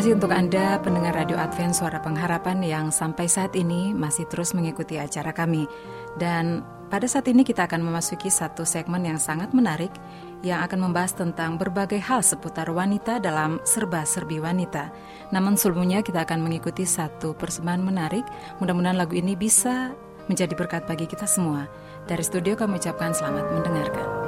Kasih untuk Anda pendengar Radio Advent Suara Pengharapan yang sampai saat ini masih terus mengikuti acara kami. Dan pada saat ini kita akan memasuki satu segmen yang sangat menarik yang akan membahas tentang berbagai hal seputar wanita dalam serba-serbi wanita. Namun sebelumnya kita akan mengikuti satu persembahan menarik. Mudah-mudahan lagu ini bisa menjadi berkat bagi kita semua. Dari studio kami ucapkan selamat mendengarkan.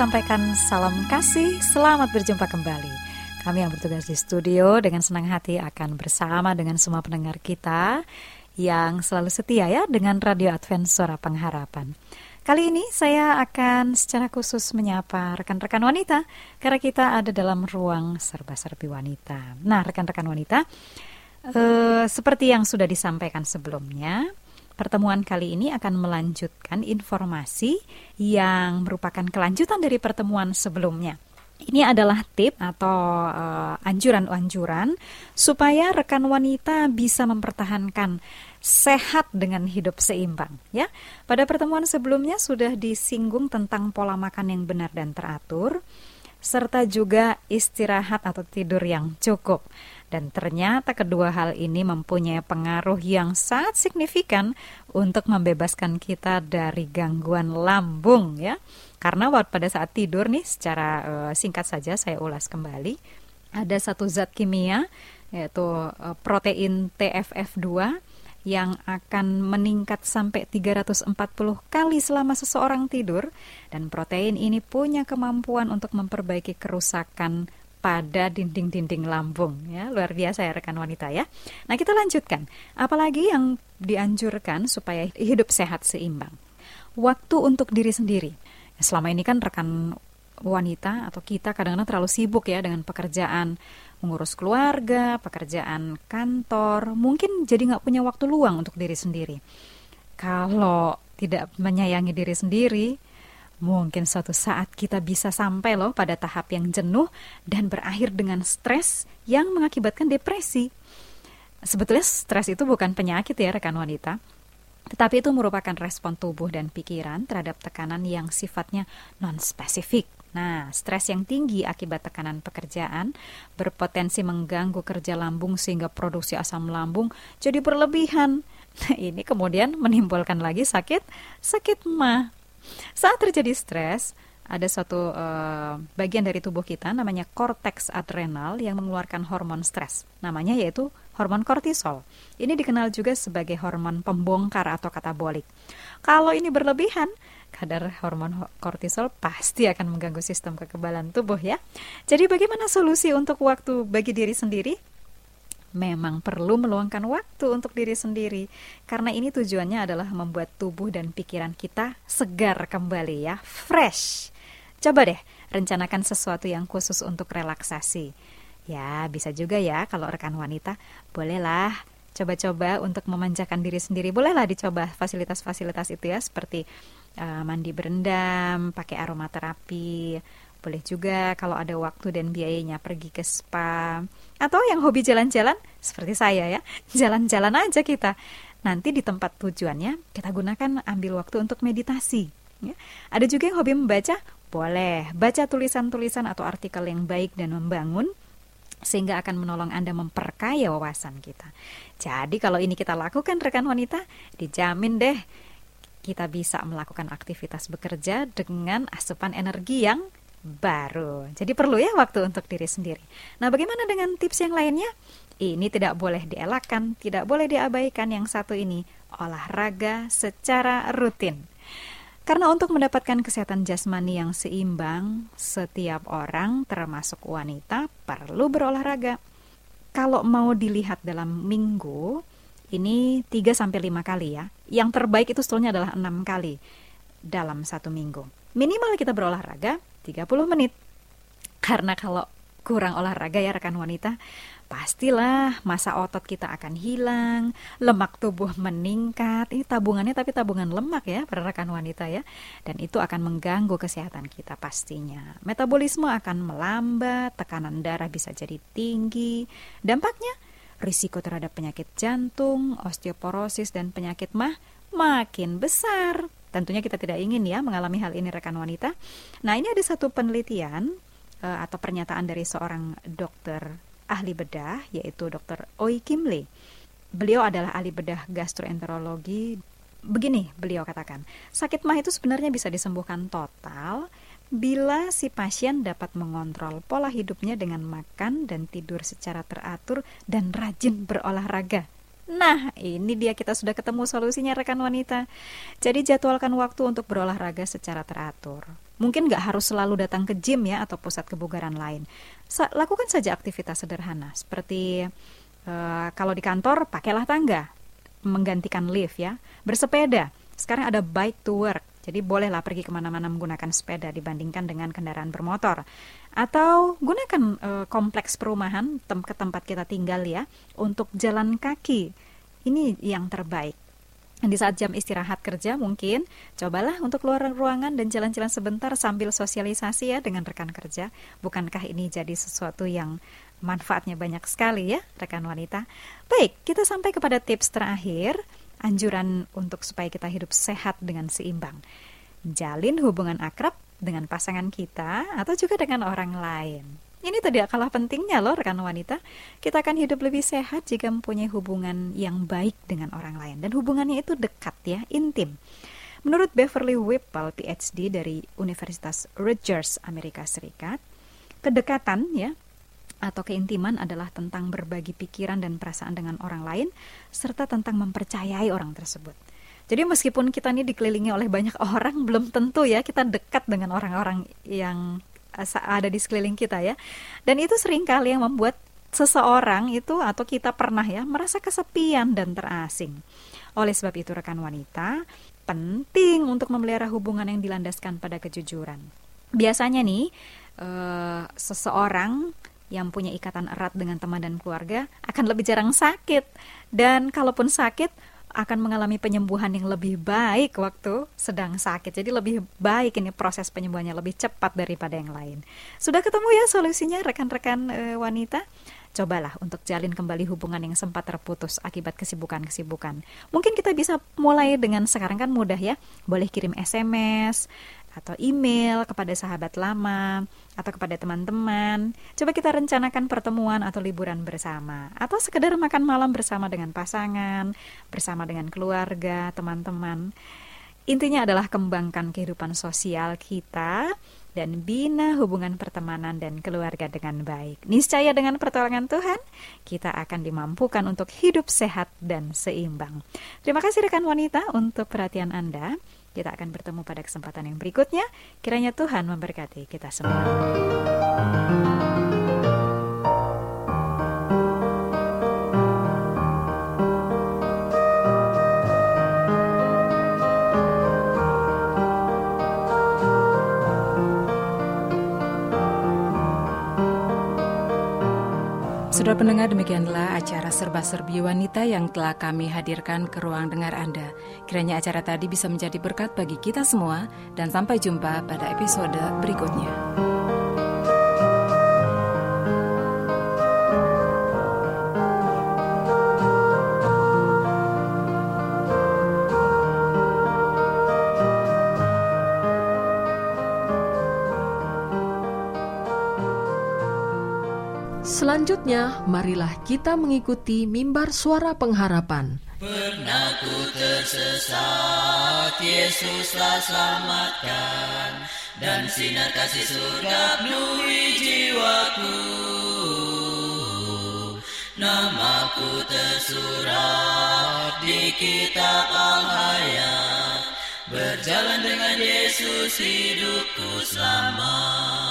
Sampaikan salam kasih, selamat berjumpa kembali. Kami yang bertugas di studio dengan senang hati akan bersama dengan semua pendengar kita yang selalu setia ya dengan Radio Advent Suara Pengharapan. Kali ini saya akan secara khusus menyapa rekan-rekan wanita karena kita ada dalam ruang serba-serbi wanita. Nah, rekan-rekan wanita, eh, seperti yang sudah disampaikan sebelumnya, Pertemuan kali ini akan melanjutkan informasi yang merupakan kelanjutan dari pertemuan sebelumnya. Ini adalah tip atau uh, anjuran-anjuran supaya rekan wanita bisa mempertahankan sehat dengan hidup seimbang ya. Pada pertemuan sebelumnya sudah disinggung tentang pola makan yang benar dan teratur serta juga istirahat atau tidur yang cukup. Dan ternyata kedua hal ini mempunyai pengaruh yang sangat signifikan untuk membebaskan kita dari gangguan lambung ya. Karena pada saat tidur nih secara uh, singkat saja saya ulas kembali ada satu zat kimia yaitu uh, protein TFF2 yang akan meningkat sampai 340 kali selama seseorang tidur dan protein ini punya kemampuan untuk memperbaiki kerusakan pada dinding-dinding lambung ya. Luar biasa ya rekan wanita ya. Nah kita lanjutkan. Apalagi yang dianjurkan supaya hidup sehat seimbang. Waktu untuk diri sendiri. Selama ini kan rekan wanita atau kita kadang-kadang terlalu sibuk ya dengan pekerjaan mengurus keluarga, pekerjaan kantor, mungkin jadi nggak punya waktu luang untuk diri sendiri. Kalau tidak menyayangi diri sendiri, Mungkin suatu saat kita bisa sampai loh pada tahap yang jenuh dan berakhir dengan stres yang mengakibatkan depresi. Sebetulnya stres itu bukan penyakit ya rekan wanita, tetapi itu merupakan respon tubuh dan pikiran terhadap tekanan yang sifatnya non-spesifik. Nah, stres yang tinggi akibat tekanan pekerjaan berpotensi mengganggu kerja lambung sehingga produksi asam lambung jadi berlebihan. Nah, ini kemudian menimbulkan lagi sakit, sakit mah. Saat terjadi stres, ada suatu uh, bagian dari tubuh kita namanya korteks adrenal yang mengeluarkan hormon stres. Namanya yaitu hormon kortisol. Ini dikenal juga sebagai hormon pembongkar atau katabolik. Kalau ini berlebihan, kadar hormon kortisol pasti akan mengganggu sistem kekebalan tubuh ya. Jadi bagaimana solusi untuk waktu bagi diri sendiri? Memang perlu meluangkan waktu untuk diri sendiri karena ini tujuannya adalah membuat tubuh dan pikiran kita segar kembali ya, fresh. Coba deh rencanakan sesuatu yang khusus untuk relaksasi. Ya, bisa juga ya kalau rekan wanita, bolehlah coba-coba untuk memanjakan diri sendiri. Bolehlah dicoba fasilitas-fasilitas itu ya seperti uh, mandi berendam, pakai aromaterapi, boleh juga kalau ada waktu dan biayanya pergi ke spa atau yang hobi jalan-jalan seperti saya ya, jalan-jalan aja kita. Nanti di tempat tujuannya kita gunakan ambil waktu untuk meditasi. Ya. Ada juga yang hobi membaca, boleh baca tulisan-tulisan atau artikel yang baik dan membangun sehingga akan menolong Anda memperkaya wawasan kita. Jadi kalau ini kita lakukan rekan wanita, dijamin deh kita bisa melakukan aktivitas bekerja dengan asupan energi yang baru. Jadi perlu ya waktu untuk diri sendiri. Nah, bagaimana dengan tips yang lainnya? Ini tidak boleh dielakkan, tidak boleh diabaikan yang satu ini, olahraga secara rutin. Karena untuk mendapatkan kesehatan jasmani yang seimbang, setiap orang termasuk wanita perlu berolahraga. Kalau mau dilihat dalam minggu, ini 3 sampai 5 kali ya. Yang terbaik itu sebetulnya adalah 6 kali dalam satu minggu. Minimal kita berolahraga 30 menit. Karena kalau kurang olahraga ya rekan wanita, pastilah masa otot kita akan hilang, lemak tubuh meningkat. Ini tabungannya tapi tabungan lemak ya para rekan wanita ya. Dan itu akan mengganggu kesehatan kita pastinya. Metabolisme akan melambat, tekanan darah bisa jadi tinggi. Dampaknya risiko terhadap penyakit jantung, osteoporosis dan penyakit mah makin besar. Tentunya kita tidak ingin ya mengalami hal ini rekan wanita. Nah, ini ada satu penelitian uh, atau pernyataan dari seorang dokter ahli bedah yaitu Dr. Oi Kim Lee. Beliau adalah ahli bedah gastroenterologi. Begini beliau katakan, sakit mah itu sebenarnya bisa disembuhkan total bila si pasien dapat mengontrol pola hidupnya dengan makan dan tidur secara teratur dan rajin berolahraga. Nah, ini dia kita sudah ketemu solusinya rekan wanita. Jadi jadwalkan waktu untuk berolahraga secara teratur. Mungkin nggak harus selalu datang ke gym ya atau pusat kebugaran lain. Sa lakukan saja aktivitas sederhana seperti uh, kalau di kantor pakailah tangga, menggantikan lift ya, bersepeda. Sekarang ada bike to work, jadi bolehlah pergi ke mana-mana menggunakan sepeda dibandingkan dengan kendaraan bermotor. Atau gunakan e, kompleks perumahan tem ke tempat kita tinggal ya untuk jalan kaki. Ini yang terbaik. Di saat jam istirahat kerja mungkin cobalah untuk keluar ruangan dan jalan-jalan sebentar sambil sosialisasi ya dengan rekan kerja. Bukankah ini jadi sesuatu yang manfaatnya banyak sekali ya rekan wanita? Baik, kita sampai kepada tips terakhir anjuran untuk supaya kita hidup sehat dengan seimbang. Jalin hubungan akrab dengan pasangan kita atau juga dengan orang lain. Ini tidak kalah pentingnya loh rekan wanita. Kita akan hidup lebih sehat jika mempunyai hubungan yang baik dengan orang lain dan hubungannya itu dekat ya, intim. Menurut Beverly Whipple, PhD dari Universitas Rutgers, Amerika Serikat, kedekatan ya atau keintiman adalah tentang berbagi pikiran dan perasaan dengan orang lain serta tentang mempercayai orang tersebut. Jadi meskipun kita ini dikelilingi oleh banyak orang, belum tentu ya kita dekat dengan orang-orang yang eh, ada di sekeliling kita ya. Dan itu sering kali yang membuat seseorang itu atau kita pernah ya merasa kesepian dan terasing. Oleh sebab itu rekan wanita, penting untuk memelihara hubungan yang dilandaskan pada kejujuran. Biasanya nih, uh, seseorang yang punya ikatan erat dengan teman dan keluarga akan lebih jarang sakit. Dan kalaupun sakit, akan mengalami penyembuhan yang lebih baik waktu sedang sakit. Jadi lebih baik ini proses penyembuhannya lebih cepat daripada yang lain. Sudah ketemu ya solusinya rekan-rekan e, wanita? Cobalah untuk jalin kembali hubungan yang sempat terputus akibat kesibukan-kesibukan. Mungkin kita bisa mulai dengan sekarang kan mudah ya. Boleh kirim SMS, atau email kepada sahabat lama atau kepada teman-teman. Coba kita rencanakan pertemuan atau liburan bersama atau sekedar makan malam bersama dengan pasangan, bersama dengan keluarga, teman-teman. Intinya adalah kembangkan kehidupan sosial kita dan bina hubungan pertemanan dan keluarga dengan baik. Niscaya dengan pertolongan Tuhan, kita akan dimampukan untuk hidup sehat dan seimbang. Terima kasih rekan wanita untuk perhatian Anda. Kita akan bertemu pada kesempatan yang berikutnya. Kiranya Tuhan memberkati kita semua. Saudara pendengar, demikianlah acara serba-serbi wanita yang telah kami hadirkan ke ruang dengar Anda. Kiranya acara tadi bisa menjadi berkat bagi kita semua dan sampai jumpa pada episode berikutnya. Selanjutnya, marilah kita mengikuti mimbar suara pengharapan. Pernah ku tersesat, Yesuslah selamatkan, dan sinar kasih surga penuhi jiwaku. Namaku tersurat di kitab Al-Hayat, berjalan dengan Yesus hidupku selamat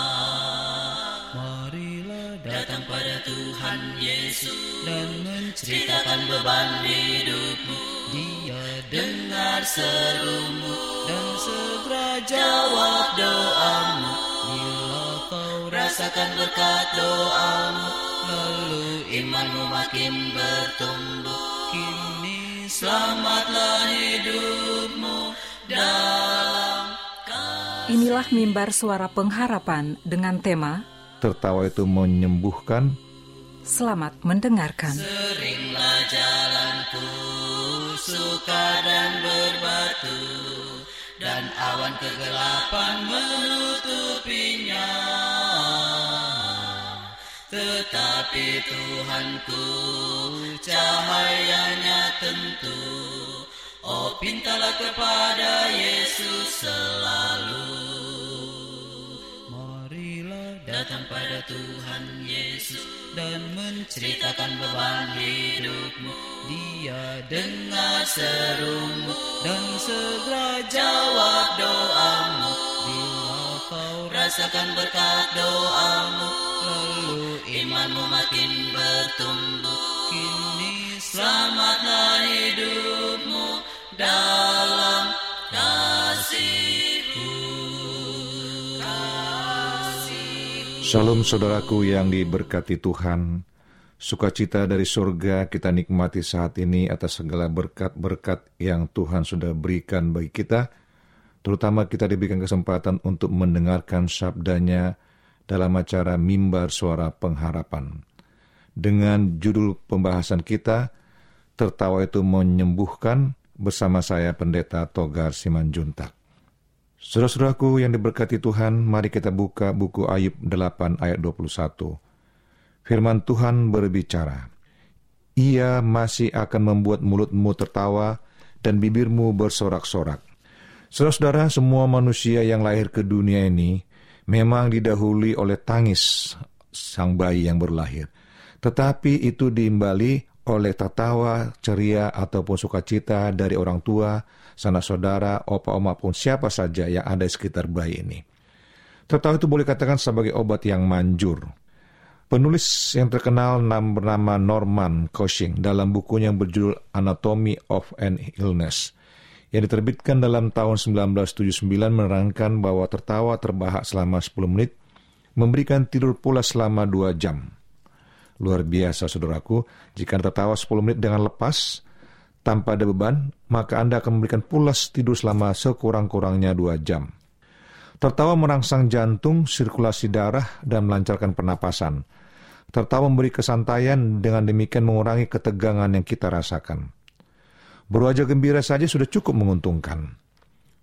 Tuhan Yesus dan menceritakan beban hidupmu. Dia dengar serumu dan segera jawab doamu. Bila kau rasakan berkat doamu, lalu imanmu makin bertumbuh. Kini selamatlah hidupmu dalam Inilah mimbar suara pengharapan dengan tema tertawa itu menyembuhkan. Selamat mendengarkan. Seringlah jalanku suka dan berbatu dan awan kegelapan menutupinya. Tetapi Tuhanku cahayanya tentu. Oh pintalah kepada Yesus selalu Tuhan Yesus dan menceritakan beban hidupmu. Dia dengar serumu dan segera jawab doamu. Bila kau rasakan berkat doamu, lalu imanmu makin bertumbuh. Kini selamatlah hidupmu dalam Shalom saudaraku yang diberkati Tuhan. Sukacita dari surga kita nikmati saat ini atas segala berkat-berkat yang Tuhan sudah berikan bagi kita. Terutama kita diberikan kesempatan untuk mendengarkan sabdanya dalam acara Mimbar Suara Pengharapan. Dengan judul pembahasan kita, Tertawa itu menyembuhkan bersama saya Pendeta Togar Simanjuntak. Saudara-saudaraku yang diberkati Tuhan, mari kita buka buku Ayub 8 ayat 21. Firman Tuhan berbicara, Ia masih akan membuat mulutmu tertawa dan bibirmu bersorak-sorak. Saudara-saudara, semua manusia yang lahir ke dunia ini memang didahului oleh tangis sang bayi yang berlahir. Tetapi itu diimbali oleh tertawa, ceria, ataupun sukacita dari orang tua, sanak saudara, opa oma pun siapa saja yang ada di sekitar bayi ini. Tertawa itu boleh katakan sebagai obat yang manjur. Penulis yang terkenal bernama Norman Cushing dalam bukunya yang berjudul Anatomy of an Illness yang diterbitkan dalam tahun 1979 menerangkan bahwa tertawa terbahak selama 10 menit memberikan tidur pula selama 2 jam. Luar biasa saudaraku, jika tertawa 10 menit dengan lepas, tanpa ada beban, maka Anda akan memberikan pulas tidur selama sekurang-kurangnya dua jam. Tertawa merangsang jantung, sirkulasi darah, dan melancarkan pernapasan. Tertawa memberi kesantaian, dengan demikian mengurangi ketegangan yang kita rasakan. Berwajah gembira saja sudah cukup menguntungkan.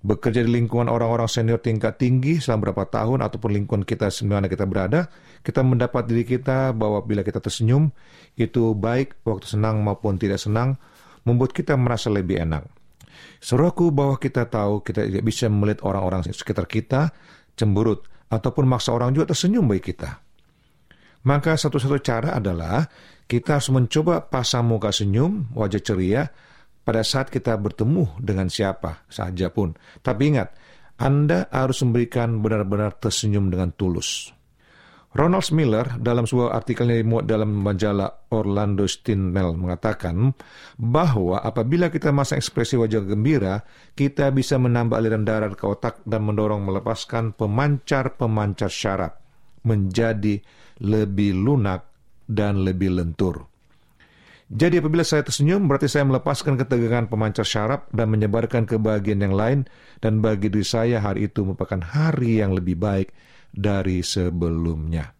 Bekerja di lingkungan orang-orang senior tingkat tinggi selama beberapa tahun ataupun lingkungan kita semana kita berada, kita mendapat diri kita bahwa bila kita tersenyum, itu baik waktu senang maupun tidak senang, membuat kita merasa lebih enak. Seruaku bahwa kita tahu kita tidak bisa melihat orang-orang sekitar kita cemburut ataupun maksa orang juga tersenyum bagi kita. Maka satu-satu cara adalah kita harus mencoba pasang muka senyum, wajah ceria pada saat kita bertemu dengan siapa saja pun. Tapi ingat, Anda harus memberikan benar-benar tersenyum dengan tulus. Ronald Miller dalam sebuah artikelnya dimuat dalam majalah Orlando Stinmel mengatakan bahwa apabila kita masang ekspresi wajah gembira, kita bisa menambah aliran darah ke otak dan mendorong melepaskan pemancar-pemancar syaraf menjadi lebih lunak dan lebih lentur. Jadi apabila saya tersenyum, berarti saya melepaskan ketegangan pemancar syaraf dan menyebarkan ke bagian yang lain, dan bagi diri saya hari itu merupakan hari yang lebih baik dari sebelumnya.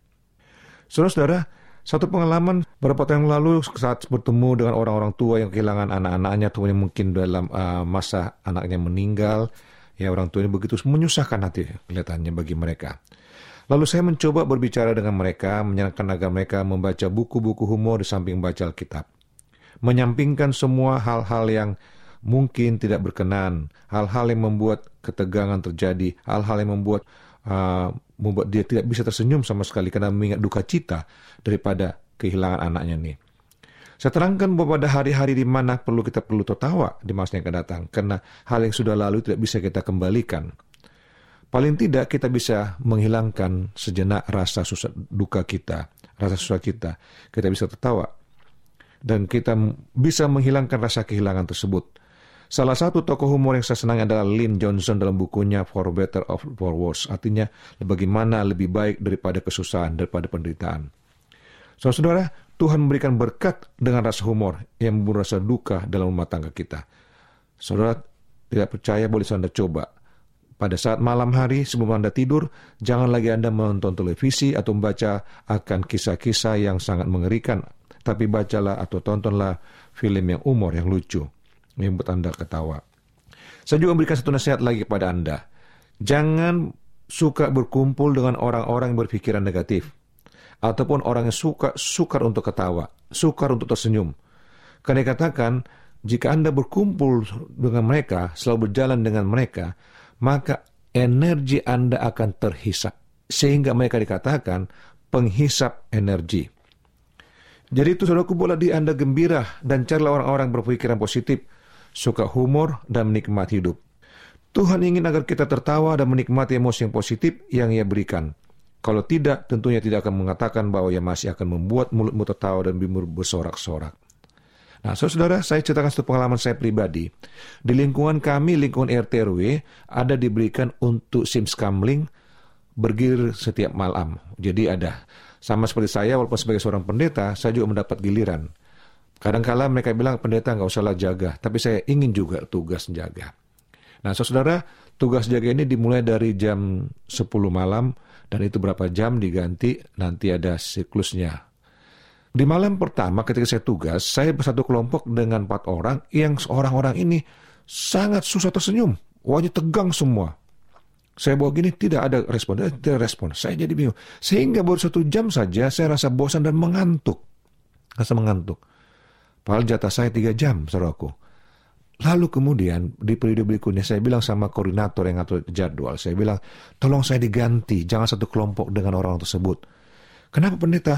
Saudara-saudara, satu pengalaman beberapa tahun yang lalu saat bertemu dengan orang-orang tua yang kehilangan anak-anaknya, tuanya mungkin dalam uh, masa anaknya meninggal, ya orang tua ini begitu menyusahkan hati kelihatannya bagi mereka. Lalu saya mencoba berbicara dengan mereka, menyenangkan agar mereka membaca buku-buku humor di samping baca Alkitab. Menyampingkan semua hal-hal yang mungkin tidak berkenan, hal-hal yang membuat ketegangan terjadi, hal-hal yang membuat uh, membuat dia tidak bisa tersenyum sama sekali karena mengingat duka cita daripada kehilangan anaknya nih. Saya terangkan bahwa pada hari-hari di mana perlu kita perlu tertawa di masa yang akan datang karena hal yang sudah lalu tidak bisa kita kembalikan. Paling tidak kita bisa menghilangkan sejenak rasa susah duka kita, rasa susah kita. Kita bisa tertawa dan kita bisa menghilangkan rasa kehilangan tersebut Salah satu tokoh humor yang saya senang adalah Lynn Johnson dalam bukunya For Better of For Worse. Artinya, bagaimana lebih baik daripada kesusahan, daripada penderitaan. Saudara-saudara, Tuhan memberikan berkat dengan rasa humor yang membuat rasa duka dalam rumah tangga kita. Saudara tidak percaya, boleh Anda coba. Pada saat malam hari sebelum Anda tidur, jangan lagi Anda menonton televisi atau membaca akan kisah-kisah yang sangat mengerikan. Tapi bacalah atau tontonlah film yang umur, yang lucu membuat Anda ketawa. Saya juga memberikan satu nasihat lagi kepada Anda. Jangan suka berkumpul dengan orang-orang yang berpikiran negatif. Ataupun orang yang suka sukar untuk ketawa, sukar untuk tersenyum. Karena dikatakan, jika Anda berkumpul dengan mereka, selalu berjalan dengan mereka, maka energi Anda akan terhisap. Sehingga mereka dikatakan penghisap energi. Jadi itu saudaraku boleh di Anda gembira dan carilah orang-orang berpikiran positif, suka humor dan menikmati hidup. Tuhan ingin agar kita tertawa dan menikmati emosi yang positif yang ia berikan. Kalau tidak, tentunya tidak akan mengatakan bahwa ia masih akan membuat mulutmu tertawa dan bimur bersorak-sorak. Nah, saudara, saya ceritakan satu pengalaman saya pribadi. Di lingkungan kami, lingkungan RT RW, ada diberikan untuk SIM Scamling bergilir setiap malam. Jadi ada. Sama seperti saya, walaupun sebagai seorang pendeta, saya juga mendapat giliran. Kadang-kala mereka bilang, pendeta nggak usahlah jaga, tapi saya ingin juga tugas jaga. Nah, saudara, tugas jaga ini dimulai dari jam 10 malam, dan itu berapa jam diganti, nanti ada siklusnya. Di malam pertama ketika saya tugas, saya bersatu kelompok dengan empat orang yang orang-orang ini sangat susah tersenyum. Wajah tegang semua. Saya bawa gini, tidak ada respon, tidak respon. Saya jadi bingung. Sehingga baru satu jam saja saya rasa bosan dan mengantuk. Rasa mengantuk. Padahal jatah saya tiga jam, saudaraku. Lalu kemudian di periode berikutnya saya bilang sama koordinator yang ngatur jadwal, saya bilang, tolong saya diganti, jangan satu kelompok dengan orang tersebut. Kenapa pendeta?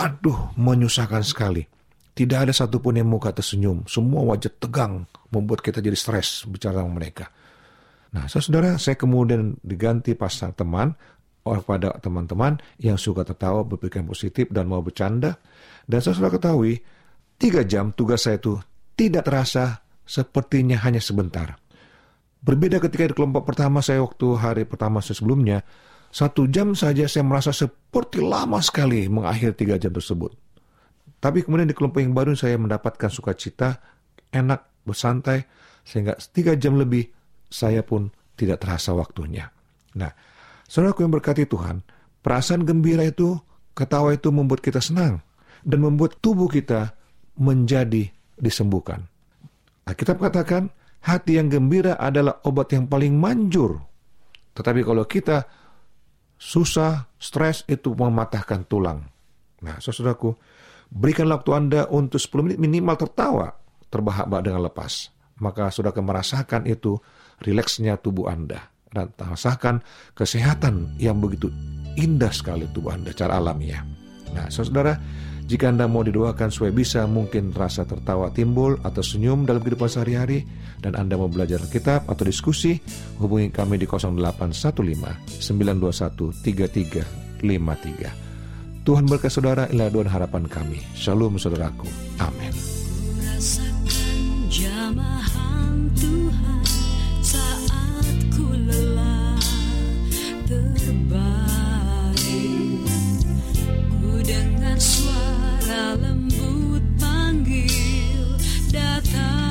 Aduh, menyusahkan sekali. Tidak ada satupun yang muka tersenyum. Semua wajah tegang, membuat kita jadi stres bicara sama mereka. Nah, saudara, saya kemudian diganti pasang teman oleh pada teman-teman yang suka tertawa, berpikir positif, dan mau bercanda. Dan sudah ketahui, tiga jam tugas saya itu tidak terasa sepertinya hanya sebentar. Berbeda ketika di kelompok pertama saya waktu hari pertama sebelumnya, satu jam saja saya merasa seperti lama sekali mengakhiri tiga jam tersebut. Tapi kemudian di kelompok yang baru saya mendapatkan sukacita, enak, bersantai, sehingga tiga jam lebih saya pun tidak terasa waktunya. Nah, saudaraku yang berkati Tuhan, perasaan gembira itu, ketawa itu membuat kita senang dan membuat tubuh kita menjadi disembuhkan. Alkitab katakan, hati yang gembira adalah obat yang paling manjur. Tetapi kalau kita susah, stres itu mematahkan tulang. Nah, saudaraku, berikan waktu Anda untuk 10 menit minimal tertawa, terbahak-bahak dengan lepas. Maka sudah akan merasakan itu rileksnya tubuh Anda. Dan merasakan kesehatan yang begitu indah sekali tubuh Anda cara alamiah. Nah, saudara, jika Anda mau didoakan supaya bisa mungkin rasa tertawa timbul atau senyum dalam kehidupan sehari-hari dan Anda mau belajar kitab atau diskusi, hubungi kami di 0815 921 3353. Tuhan berkat saudara, inilah doa harapan kami. Shalom saudaraku. Amin lembut panggil datanglah.